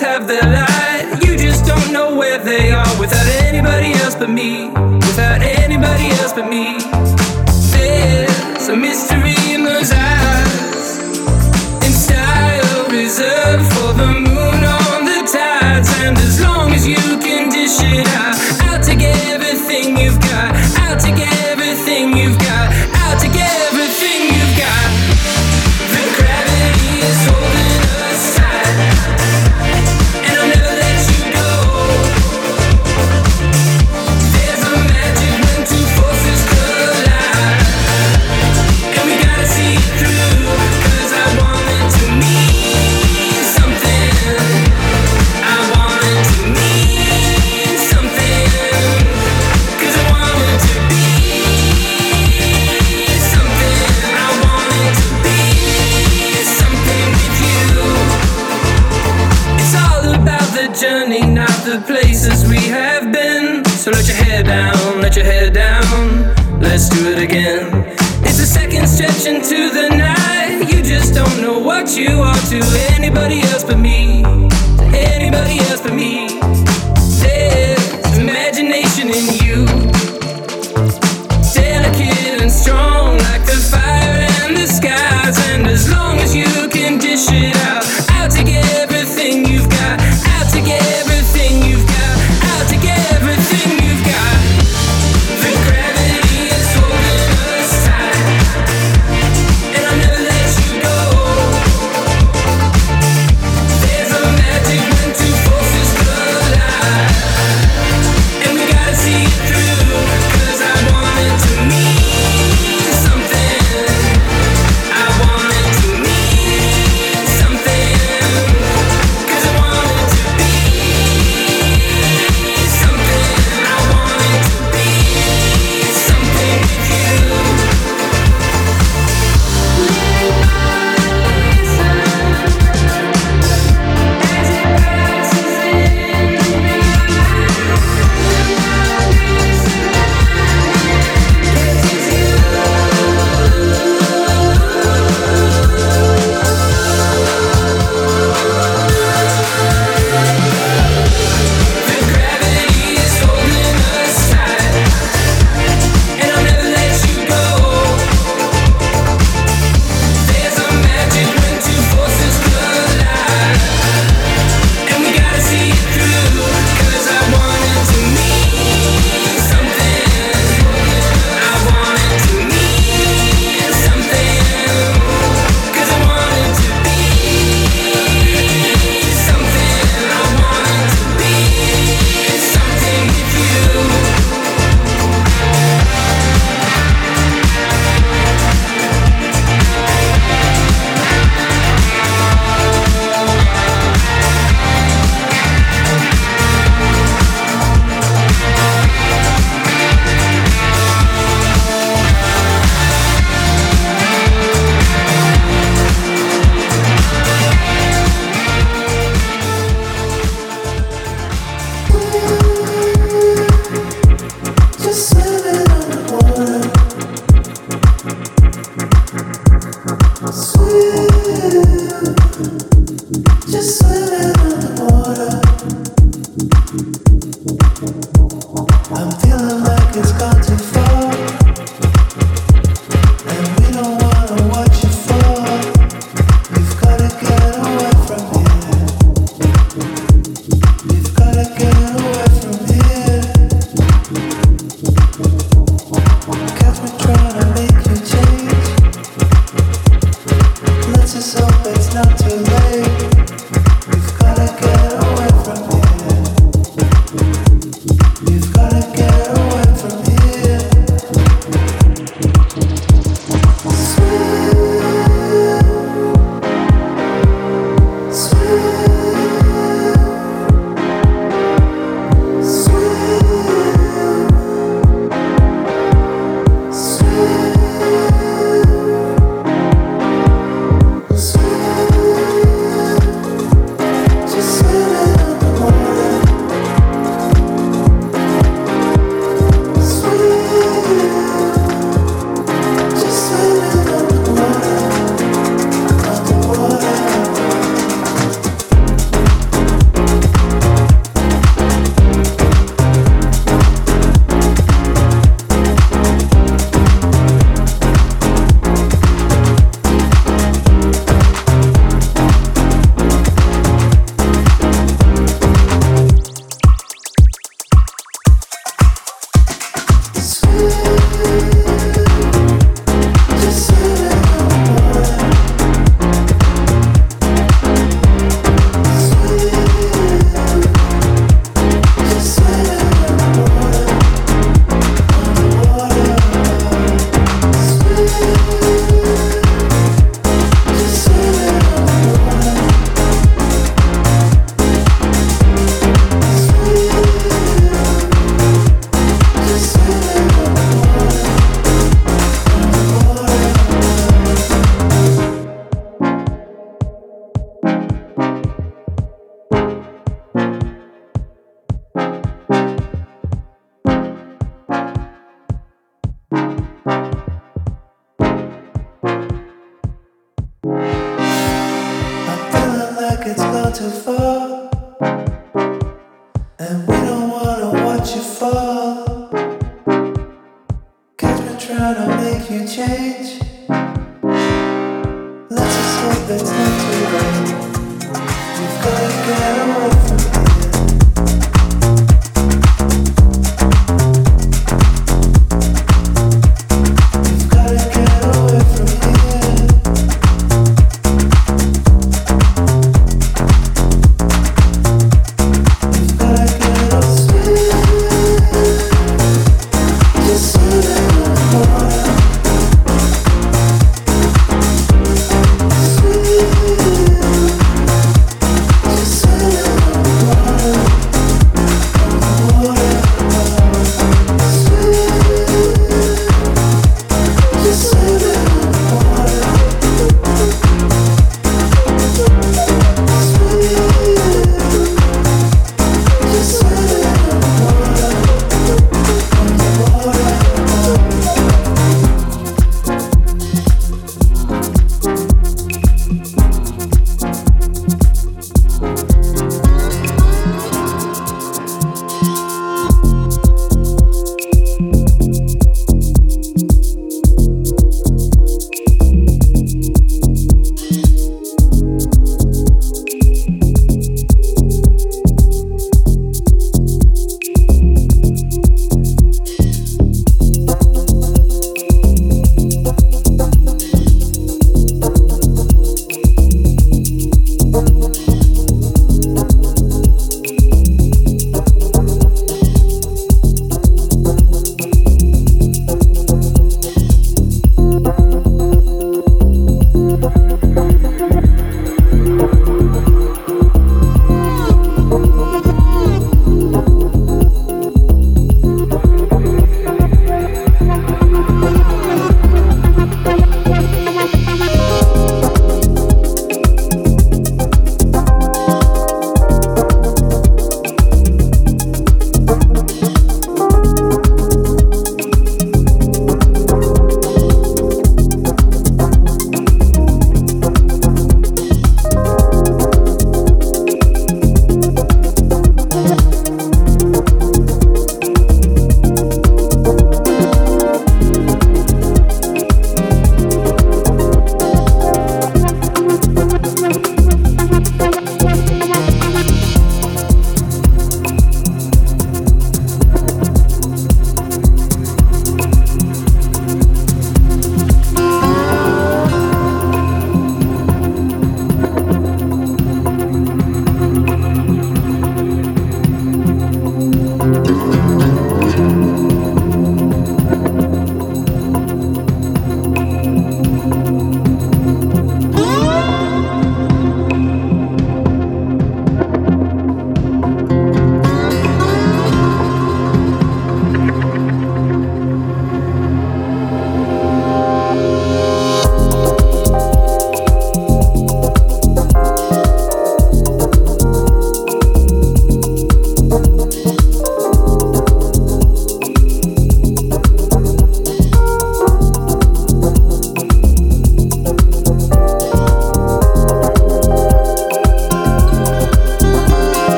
have them.